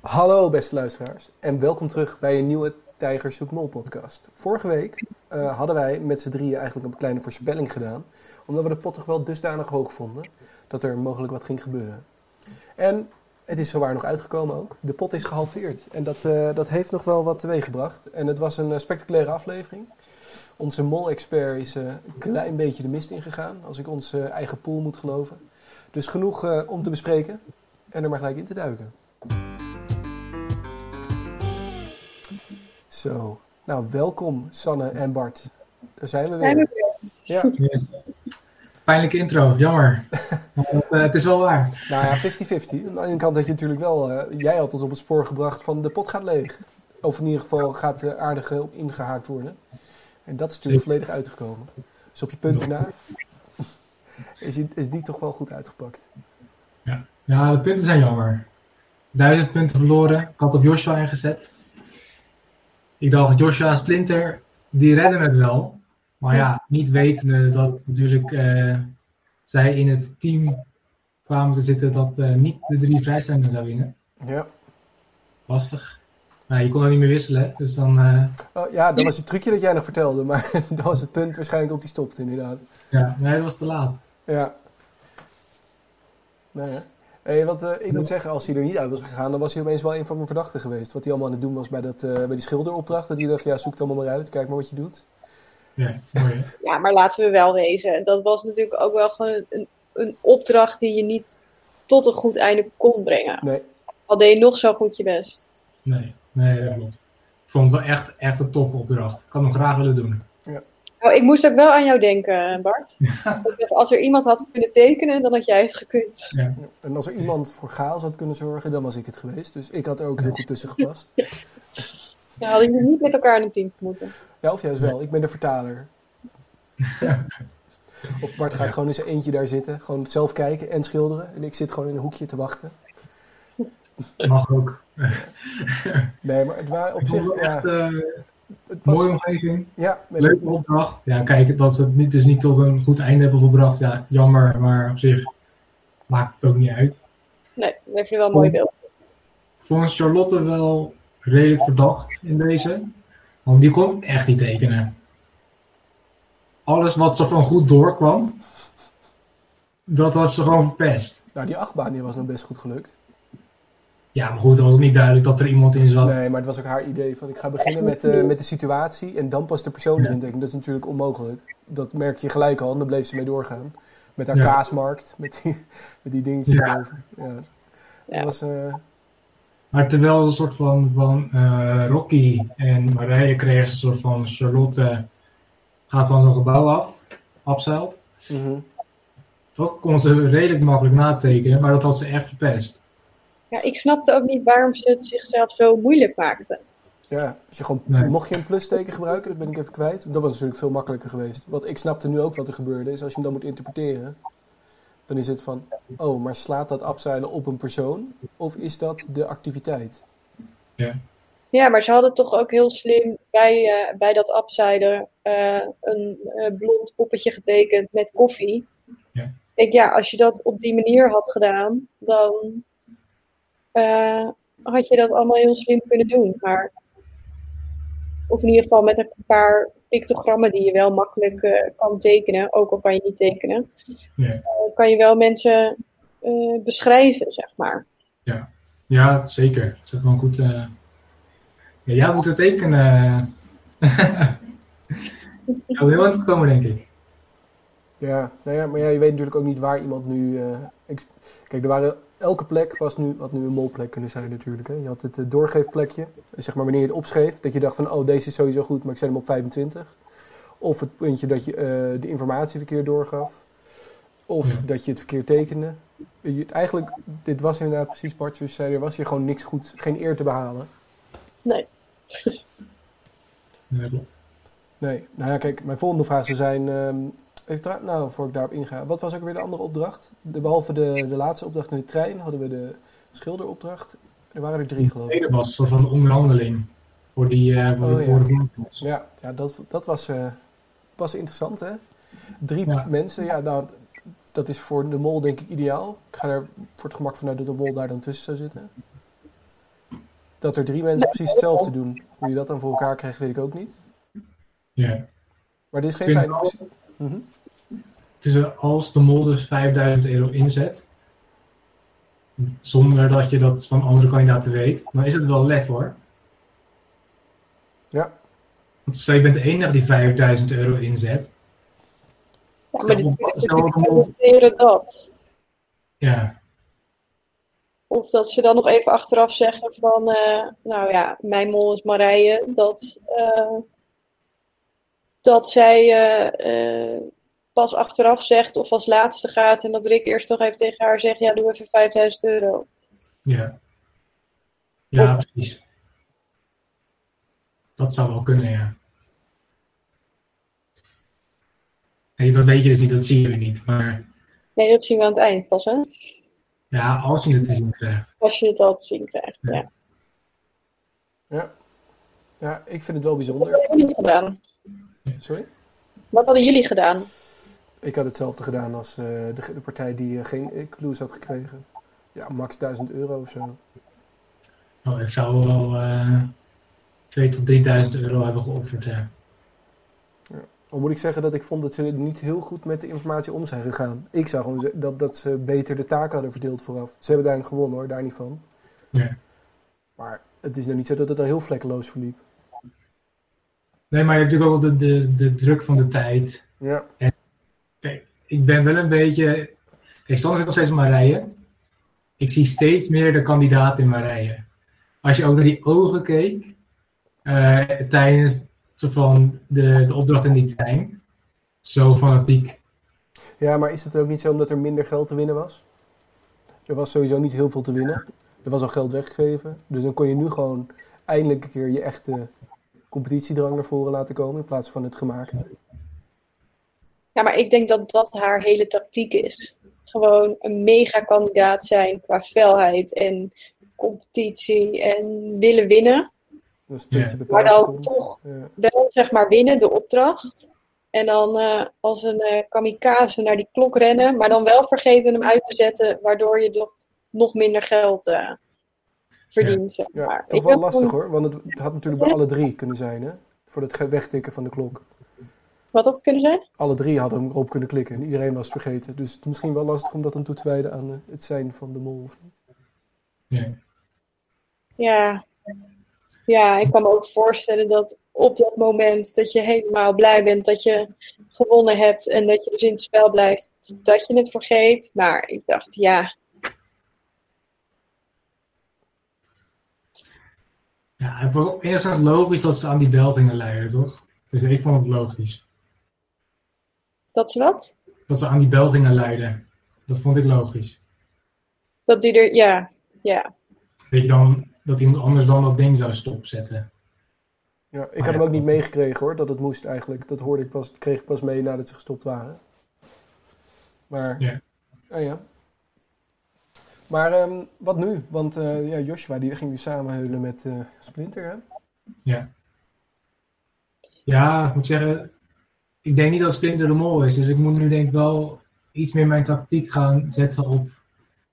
Hallo beste luisteraars en welkom terug bij een nieuwe Tijger Zoekt Mol podcast. Vorige week eh, hadden wij met z'n drieën eigenlijk een kleine voorspelling gedaan, omdat we de pot toch wel dusdanig hoog vonden dat er mogelijk wat ging gebeuren. En het is zowaar nog uitgekomen ook. De pot is gehalveerd en dat, eh, dat heeft nog wel wat teweeggebracht. En het was een eh, spectaculaire aflevering. Onze mol-expert is een klein beetje de mist ingegaan, als ik onze eigen pool moet geloven. Dus genoeg om te bespreken en er maar gelijk in te duiken. Zo, nou welkom Sanne en Bart. Daar zijn we Zijn weer. we weer. Ja, Pijnlijke intro, jammer. Dat, eh, het is wel waar. nou ja, 50-50. Aan de ene kant had je natuurlijk wel, eh, jij had ons op het spoor gebracht van de pot gaat leeg. Of in ieder geval gaat er aardig eh, op ingehaakt worden. En dat is natuurlijk volledig uitgekomen. Dus op je punten na is, is die toch wel goed uitgepakt. Ja, de punten zijn jammer. Duizend punten verloren. Ik had op Joshua ingezet. Ik dacht, Joshua Splinter, die redden het wel. Maar ja, niet wetende dat natuurlijk eh, zij in het team kwamen te zitten dat eh, niet de drie vrijstellingen zou winnen. Ja. Lastig. Maar je kon er niet meer wisselen, dus dan... eh, Oh, ja, dat was het trucje dat jij nog vertelde, maar dat was het punt waarschijnlijk op die stopte inderdaad. ja, nee, dat was te laat. Ja. Nou ja. Hey, want eh, ik moet zeggen, als hij er niet uit was gegaan, dan was hij opeens wel een van mijn verdachten geweest. Wat hij allemaal aan het doen was bij, dat, eh, bij die schilderopdracht. Dat hij dacht, ja, zoek het allemaal maar uit, kijk maar wat je doet. Ja, mooi? Ja, maar laten we wel wezen. Dat was natuurlijk ook wel gewoon een, een opdracht die je niet tot een goed einde kon brengen. Nee, Al deed je nog zo goed je best. Nee, nee, dat klopt. Ik vond het wel echt, echt een toffe opdracht. Ik had hem graag willen doen. Nou, ik moest ook wel aan jou denken, Bart. Als er iemand had kunnen tekenen, dan had jij het gekund. Ja. en als er iemand voor chaos had kunnen zorgen, dan was ik het geweest. Dus ik had er ook heel goed tussen gepast. Ja, hadden jullie niet met elkaar in een team moeten. Ja, of juist wel, ik ben de vertaler. Of Bart gaat gewoon in zijn eentje daar zitten, gewoon zelf kijken en schilderen. En ik zit gewoon in een hoekje te wachten. Mag ook. Nee, maar het waren op Ik zich, ja, echt eh, het mooie omgeving. ja, Leuke opdracht. Ja, kijk, dat ze het niet, dus niet tot een goed einde hebben gebracht. Ja, jammer, maar op zich maakt het ook niet uit. Nee, dat heeft je wel een mooi beeld. Vond Charlotte wel redelijk verdacht in deze. Want die kon echt niet tekenen. Alles wat zo van goed doorkwam, dat was ze gewoon verpest. nou die achtbaan die was nog best goed gelukt. Ja, maar goed, dan was het niet duidelijk dat er iemand in zat. Nee, maar het was ook haar idee van ik ga beginnen met, eh, met de situatie en dan pas de persoon Ja. erin tekenen. Dat is natuurlijk onmogelijk. Dat merk je gelijk al en dan bleef ze mee doorgaan. Met haar Ja. kaasmarkt, met die, met die dingetjes Ja. erboven. Ja. Dat Ja. was, eh, Maar terwijl een soort van, van eh, Rocky en Marije kregen ze een soort van Charlotte gaat van zo'n gebouw af, afzeilt. mhm. Dat kon ze redelijk makkelijk natekenen, maar dat had ze echt verpest. Ja, ik snapte ook niet waarom ze het zichzelf zo moeilijk maakten. Ja, als je gewoon, Nee. mocht je een plusteken gebruiken, dat ben ik even kwijt. Dat was natuurlijk veel makkelijker geweest. Want ik snapte nu ook wat er gebeurde. Is als je hem dan moet interpreteren, dan is het van, oh, maar slaat dat afzeilen op een persoon? Of is dat de activiteit? Ja, maar ze hadden toch ook heel slim bij, eh, bij dat upsider eh, een eh, blond poppetje getekend met koffie. Ja. Ik denk, ja, als je dat op die manier had gedaan, dan eh, had je dat allemaal heel slim kunnen doen. Maar, of in ieder geval met een paar pictogrammen die je wel makkelijk eh, kan tekenen, ook al kan je niet tekenen, Ja, eh, kan je wel mensen eh, beschrijven, zeg maar. ja zeker. Het is gewoon goed. eh Ja, jij moet het tekenen. Ik wil heel aan het komen, denk ik. Ja, nou ja, maar ja, je weet natuurlijk ook niet waar iemand nu. eh, Kijk, er waren, elke plek was nu, had nu een molplek kunnen zijn natuurlijk. Hè. Je had het eh, doorgeefplekje, zeg maar wanneer je het opschreef, dat je dacht van, oh deze is sowieso goed, maar ik zet hem op 25. Of het puntje dat je eh, de informatie verkeerd doorgaf. Of Ja. dat je het verkeerd tekende. Je, het- eigenlijk, dit was inderdaad precies Bart, zoals je zei, er was hier gewoon niks goed, geen eer te behalen. Nee. Ja, klopt. Nee, nou ja, kijk, mijn volgende vraag zou zijn. ehm, even nou, voor ik daarop inga. Wat was ook weer de andere opdracht? De, behalve de, de laatste opdracht in de trein hadden we de schilderopdracht. Er waren er drie, geloof ik. tweede was een soort van onderhandeling. Voor die eh voor Oh, de ja. de. Ja, ja dat, dat was, eh, was interessant, hè? Drie Ja. mensen, ja, nou, dat is voor de mol denk ik ideaal. Ik ga er voor het gemak vanuit dat de mol daar dan tussen zou zitten. dat er drie mensen precies hetzelfde doen. Hoe je dat dan voor elkaar krijgt, weet ik ook niet. Ja. Maar dit is geen fijne optie. Mhm. Tussen als de mol dus 5000 euro inzet, zonder dat je dat van andere kandidaten weet, dan is het wel lef hoor. Ja. Want stel je bent de enige die 5000 euro inzet, Ja, maar stel dat ja, Of dat ze dan nog even achteraf zeggen van, eh, nou ja, mijn mol is Marije, dat, eh, dat zij eh, pas achteraf zegt of als laatste gaat en dat Rick eerst nog even tegen haar zegt, ja, doe even 5000 euro. ja. Ja, precies. Dat zou wel kunnen, ja. Nee, dat weet je dus niet, dat zie je niet. Maar Nee, dat zien we aan het eind pas, hè? ja, als je het te zien krijgt. Als je het al te zien krijgt, ja. Ja. ja, ik vind het wel Wat bijzonder. hadden jullie gedaan? Sorry? Wat hadden jullie gedaan? Ik had hetzelfde gedaan als eh, de, de partij die eh, geen eh, clues had gekregen. Ja, max 1000 euro of zo. Oh, ik zou wel eh 2 tot 3000 euro hebben geofferd, ja. Al moet ik zeggen dat ik vond dat ze niet heel goed met de informatie om zijn gegaan. Ik zou gewoon dat, dat ze beter de taken hadden verdeeld vooraf. Ze hebben daarin gewonnen hoor, daar niet van. Ja. Maar het is nou niet zo dat het er heel vlekkeloos verliep. Nee, maar je hebt natuurlijk ook de, de, de druk van de tijd. Ja, ik ben wel een beetje. Kijk, Sander zit nog steeds in Marije. Ik zie steeds meer de kandidaat in Marije. Als je ook naar die ogen keek eh, tijdens zo van de, de opdracht in die trein. Zo fanatiek. ja, maar is het ook niet zo omdat er minder geld te winnen was? Er was sowieso niet heel veel te winnen. Er was al geld weggegeven. Dus dan kon je nu gewoon eindelijk een keer je echte competitiedrang naar voren laten komen in plaats van het gemaakte. Ja, maar ik denk dat dat haar hele tactiek is. Gewoon een mega kandidaat zijn qua felheid en competitie en willen winnen. Dus Ja. Maar dan komt. toch Ja. wel zeg maar winnen, de opdracht. En dan eh, als een eh, kamikaze naar die klok rennen, maar dan wel vergeten hem uit te zetten, waardoor je nog, nog minder geld eh, verdient. Zeg Ja, maar. toch Ik wel lastig gewoon- hoor, want het, het had natuurlijk bij alle drie kunnen zijn, hè? Voor het wegtikken van de klok. Wat had het kunnen zijn? Alle drie hadden hem erop kunnen klikken en iedereen was het vergeten. Dus het is misschien wel lastig om dat dan toe te wijden aan eh, het zijn van de mol of niet. Ja. Ja. ja, ik kan me ook voorstellen dat op dat moment dat je helemaal blij bent dat je gewonnen hebt en dat je dus in het spel blijft, dat je het vergeet. Maar ik dacht, ja, ja, het was eerst logisch dat ze aan die bel gingen leiden, toch? Dus ik vond het logisch. Dat is wat. Dat ze aan die bel gingen leiden. Dat vond ik logisch. Dat die er, ja, ja. Weet je dan dat iemand anders dan dat ding zou stopzetten? Ja, ik Ah, had hem ja. ook niet meegekregen hoor, dat het moest eigenlijk. Dat hoorde ik pas, kreeg ik pas mee nadat ze gestopt waren. Maar, Ja. ah ja. Maar ehm, wat nu? Want eh, ja, Joshua die ging nu samen heulen met eh, Splinter, hè? Ja. Ja, ik moet zeggen, ik denk niet dat Splinter de Mol is. Dus ik moet nu denk ik wel iets meer mijn tactiek gaan zetten op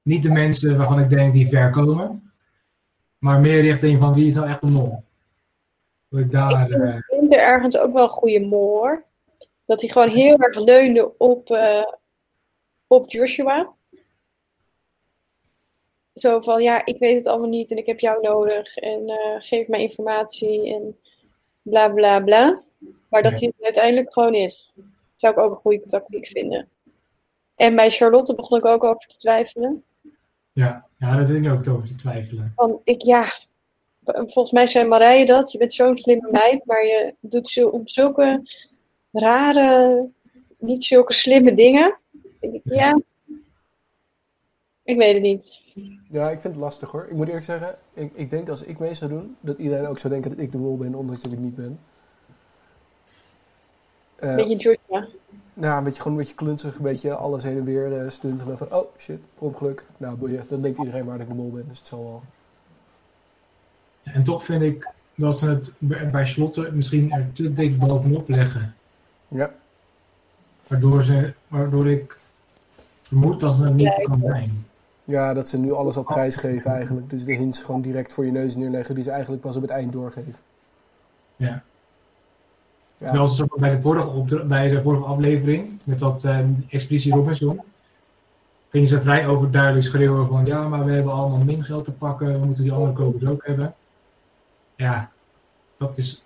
niet de mensen waarvan ik denk die ver komen. Maar meer richting van wie is nou echt de mol. Dat ik daar, Ik eh, vind Splinter ergens ook wel een goede mol hoor. Dat hij gewoon heel erg leunde op, eh, op Joshua. Zo van, ja, ik weet het allemaal niet en ik heb jou nodig en eh, geef mij informatie en bla bla bla. Maar dat Ja. hij het uiteindelijk gewoon is. Zou ik ook een goede tactiek vinden. En bij Charlotte begon ik ook over te twijfelen. ja, ja, daar zit ik ook over te twijfelen. Want ik, ja, volgens mij zei Marije dat. Je bent zo'n slimme meid, maar je doet zo, op zulke rare, niet zulke slimme dingen. Ik denk, ja, ik weet het niet. Ja, ik vind het lastig hoor. Ik moet eerlijk zeggen, ik, ik denk als ik mee zou doen, dat iedereen ook zou denken dat ik de mol ben, ondanks dat ik niet ben. Eh, Beetje Joshua. nou, een beetje gewoon een beetje klunzig, een beetje alles heen en weer eh stunten. Van, oh shit, per ongeluk. Nou, boeien. Dan denkt iedereen dat ik de mol ben, dus het zal wel. En toch vind ik dat ze het bij Slotten misschien er te dik bovenop leggen. Ja, Waardoor, ze, waardoor ik vermoed dat ze het niet kan zijn. Ja, dat ze nu alles op prijs geven eigenlijk. Dus de hints gewoon direct voor je neus neerleggen die ze eigenlijk pas op het eind doorgeven. Ja. Ja. Terwijl ze zo bij de, vorige bij de vorige aflevering, met dat eh, Expeditie Robinson, gingen ze vrij overduidelijk schreeuwen van ja, maar we hebben allemaal min geld te pakken, we moeten die andere kopers ook hebben. Ja, dat is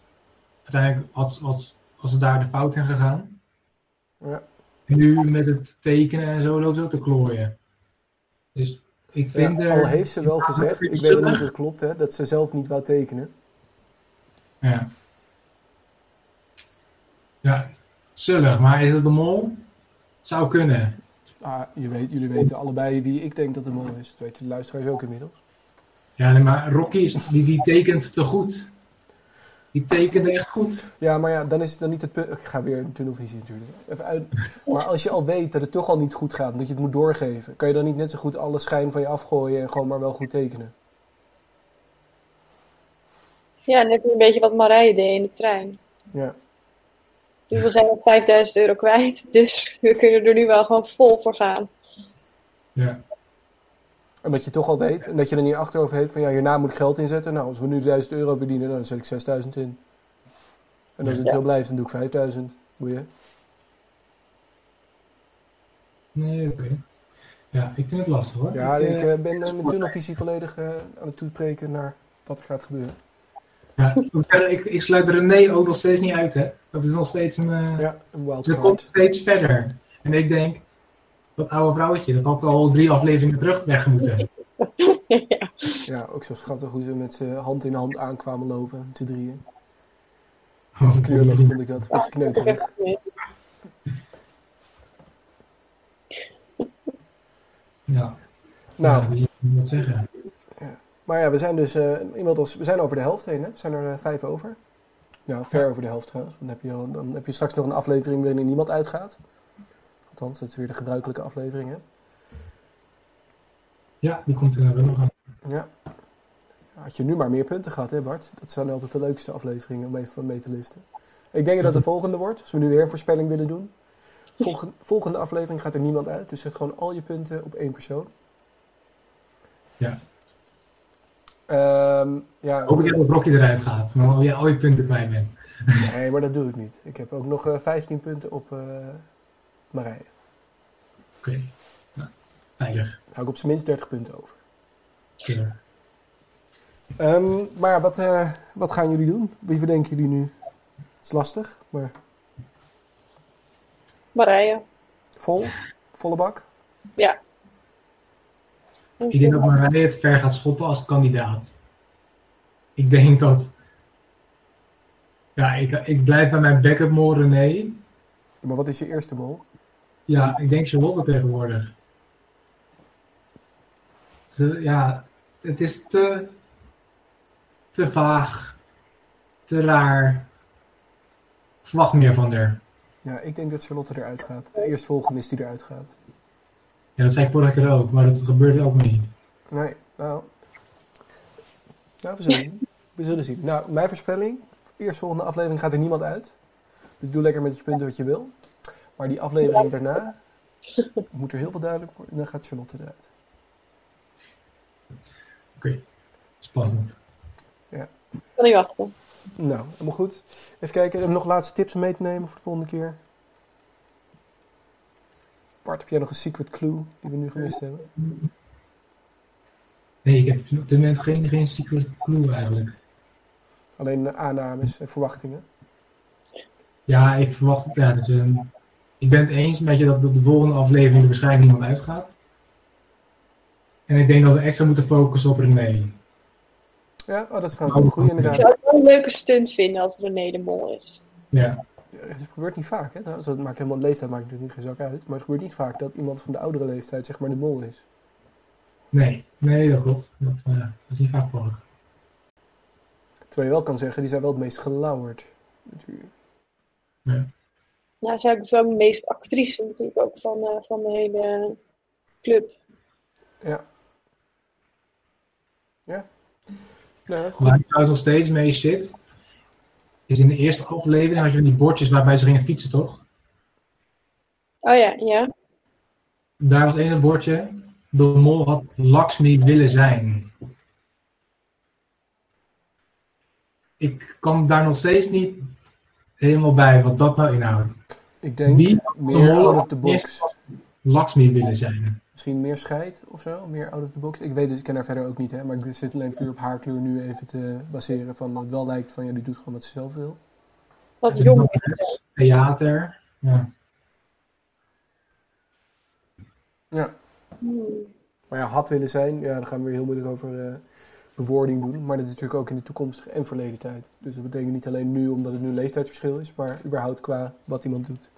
uiteindelijk als, als, als ze daar de fout in gegaan. Ja. En nu met het tekenen en zo loopt het ook te klooien. Dus ik vind Ja, er... al heeft ze wel gezegd, ik weet niet of het klopt, hè, dat ze zelf niet wou tekenen. Ja. Ja, zullig, maar is het de mol? Zou kunnen. Ah, je weet, jullie weten allebei wie ik denk dat de mol is. Dat weten de luisteraars ook inmiddels. Ja, nee, maar Rocky is, die, die tekent te goed. Die tekende echt goed. Ja, maar ja, dan is het dan niet het punt. Ik ga weer een tunnelvisie natuurlijk. Even uit. Maar als je al weet dat het toch al niet goed gaat, dat je het moet doorgeven, kan je dan niet net zo goed alle schijn van je afgooien en gewoon maar wel goed tekenen? Ja, net een beetje wat Marije deed in de trein. Ja. Dus we zijn al 5000 euro kwijt, dus we kunnen er nu wel gewoon vol voor gaan. Ja. En dat je toch al weet en dat je er niet achterover heeft van ja, hierna moet ik geld inzetten. Nou, als we nu 1000 euro verdienen, dan zet ik 6000 in. En als het Ja. heel blijft, dan doe ik 5000. Boeien. Nee, oké. Ja, ik vind het lastig hoor. Ja, ik, ik eh, eh, ben eh, met tunnelvisie volledig eh, aan het toespreken naar wat er gaat gebeuren. Ja, ik, ik, sluit René ook nog steeds niet uit, hè. Dat is nog steeds een... eh, Ja, een wild Ze komt steeds verder. En ik denk, dat oude vrouwtje, dat had al drie afleveringen terug weg moeten. ja. Ja, ook zo schattig hoe ze met z'n hand in hand aankwamen lopen, met z'n drieën. Oh, vond ik dat, een kneuterig. Ja, Nou, ja, dat zeggen? Maar ja, we zijn dus eh, inmiddels, we zijn over de helft heen, hè? We zijn er eh, vijf over. Nou, ver over de helft trouwens. Dan heb, je, al- dan heb je straks nog een aflevering waarin niemand uitgaat. Althans, dat is weer de gebruikelijke aflevering, hè? Ja, die komt er wel nog aan. Ja. Had je nu maar meer punten gehad, hè Bart? Dat zijn altijd de leukste afleveringen om even mee te liften. Ik denk dat de volgende wordt, als we nu weer een voorspelling willen doen. Volgende, volgende aflevering gaat er niemand uit, dus zet gewoon al je punten op één persoon. Ja. Ehm, ja, Hoop ik dat Rocky eruit gaat, maar jij al je punten kwijt bent. nee, maar dat doe ik niet. Ik heb ook nog eh 15 punten op eh Marije. Oké, nou, veilig. Dan hou ik op zijn minst 30 punten over. Killer. Ehm, maar wat, eh, wat gaan jullie doen? Wie verdenken jullie nu? Het is lastig, maar Marije. vol? Volle bak? Ik denk dat Marije het ver gaat schoppen als kandidaat. Ik denk dat... Ja, ik, ik blijf bij mijn backup mol René. Maar wat is je eerste mol? Ja, ik denk Charlotte tegenwoordig. Ze, ja, het is te, te vaag, te raar. Ik verwacht meer van haar. Ja, ik denk dat Charlotte eruit gaat. De eerstvolgende is die eruit gaat. Ja, dat zei ik vorige keer ook, maar dat gebeurde ook niet. Nee, nou. Nou, we zullen zien. We zullen zien. Nou, mijn voorspelling. Eerstvolgende aflevering gaat er niemand uit. Dus doe lekker met je punten wat je wil. Maar die aflevering daarna moet er heel veel duidelijk worden. En dan gaat Charlotte eruit. Spannend. Kan niet wachten. Nou, helemaal goed. Even kijken. Hebben we nog laatste tips om mee te nemen voor de volgende keer? Bart, heb jij nog een secret clue die we nu gemist hebben? Nee, ik heb op dit moment geen, geen secret clue eigenlijk. Alleen aannames en verwachtingen. Ja, ik verwacht het. Ja, een, ik ben het eens met je dat de, de volgende aflevering er waarschijnlijk niemand uitgaat. En ik denk dat we extra moeten focussen op René. Ja, oh, dat is gewoon een goede Ik inderdaad. zou het wel een leuke stunt vinden als René de Mol is. Ja, Het gebeurt niet vaak, hè? Dat maakt helemaal leeftijd maakt natuurlijk geen zak uit. Maar het gebeurt niet vaak dat iemand van de oudere leeftijd zeg maar de mol is. nee, nee, dat klopt. Dat, eh, dat is niet vaak mogelijk. Terwijl je wel kan zeggen, die zijn wel het meest gelauwerd. Natuurlijk. Nou, zij is wel de meest actrice natuurlijk ook van, eh, van de hele club. Ja. Ja. Nou, goed. Waar ik trouwens nog steeds mee zit, is in de eerste aflevering had je van die bordjes waarbij ze gingen fietsen, toch? Oh ja, ja. Daar was één bordje. de mol had Lakshmi willen zijn? Ik kan daar nog steeds niet helemaal bij wat dat nou inhoudt. Ik denk Wie meer out of the box. Lakshmi willen zijn. Misschien meer scheid of zo, meer out of the box. Ik weet dus, ik ken haar verder ook niet, hè, maar ik zit alleen puur op haar kleur nu even te baseren van het wel lijkt van ja, die doet gewoon wat ze zelf wil. Wat jong. Theater. Ja. Ja. Hmm. Maar ja, had willen zijn, ja, dan gaan we weer heel moeilijk over eh, bewoording doen. Maar dat is natuurlijk ook in de toekomstige en verleden tijd. Dus dat betekent niet alleen nu omdat het nu een leeftijdsverschil is, maar überhaupt qua wat iemand doet.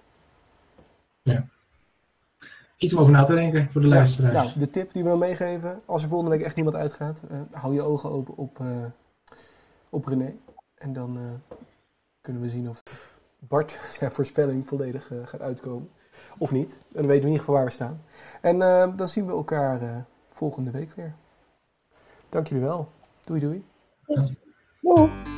Iets om over na te denken voor de luisteraars. Nou, de tip die we dan meegeven, als er volgende week echt niemand uitgaat, eh, hou je ogen open op, eh, op René. En dan eh, kunnen we zien of Bart zijn voorspelling volledig gaat uitkomen. Of niet. En dan weten we in ieder geval waar we staan. En eh, dan zien we elkaar eh, volgende week weer. Dank jullie wel. Doei doei. Doei.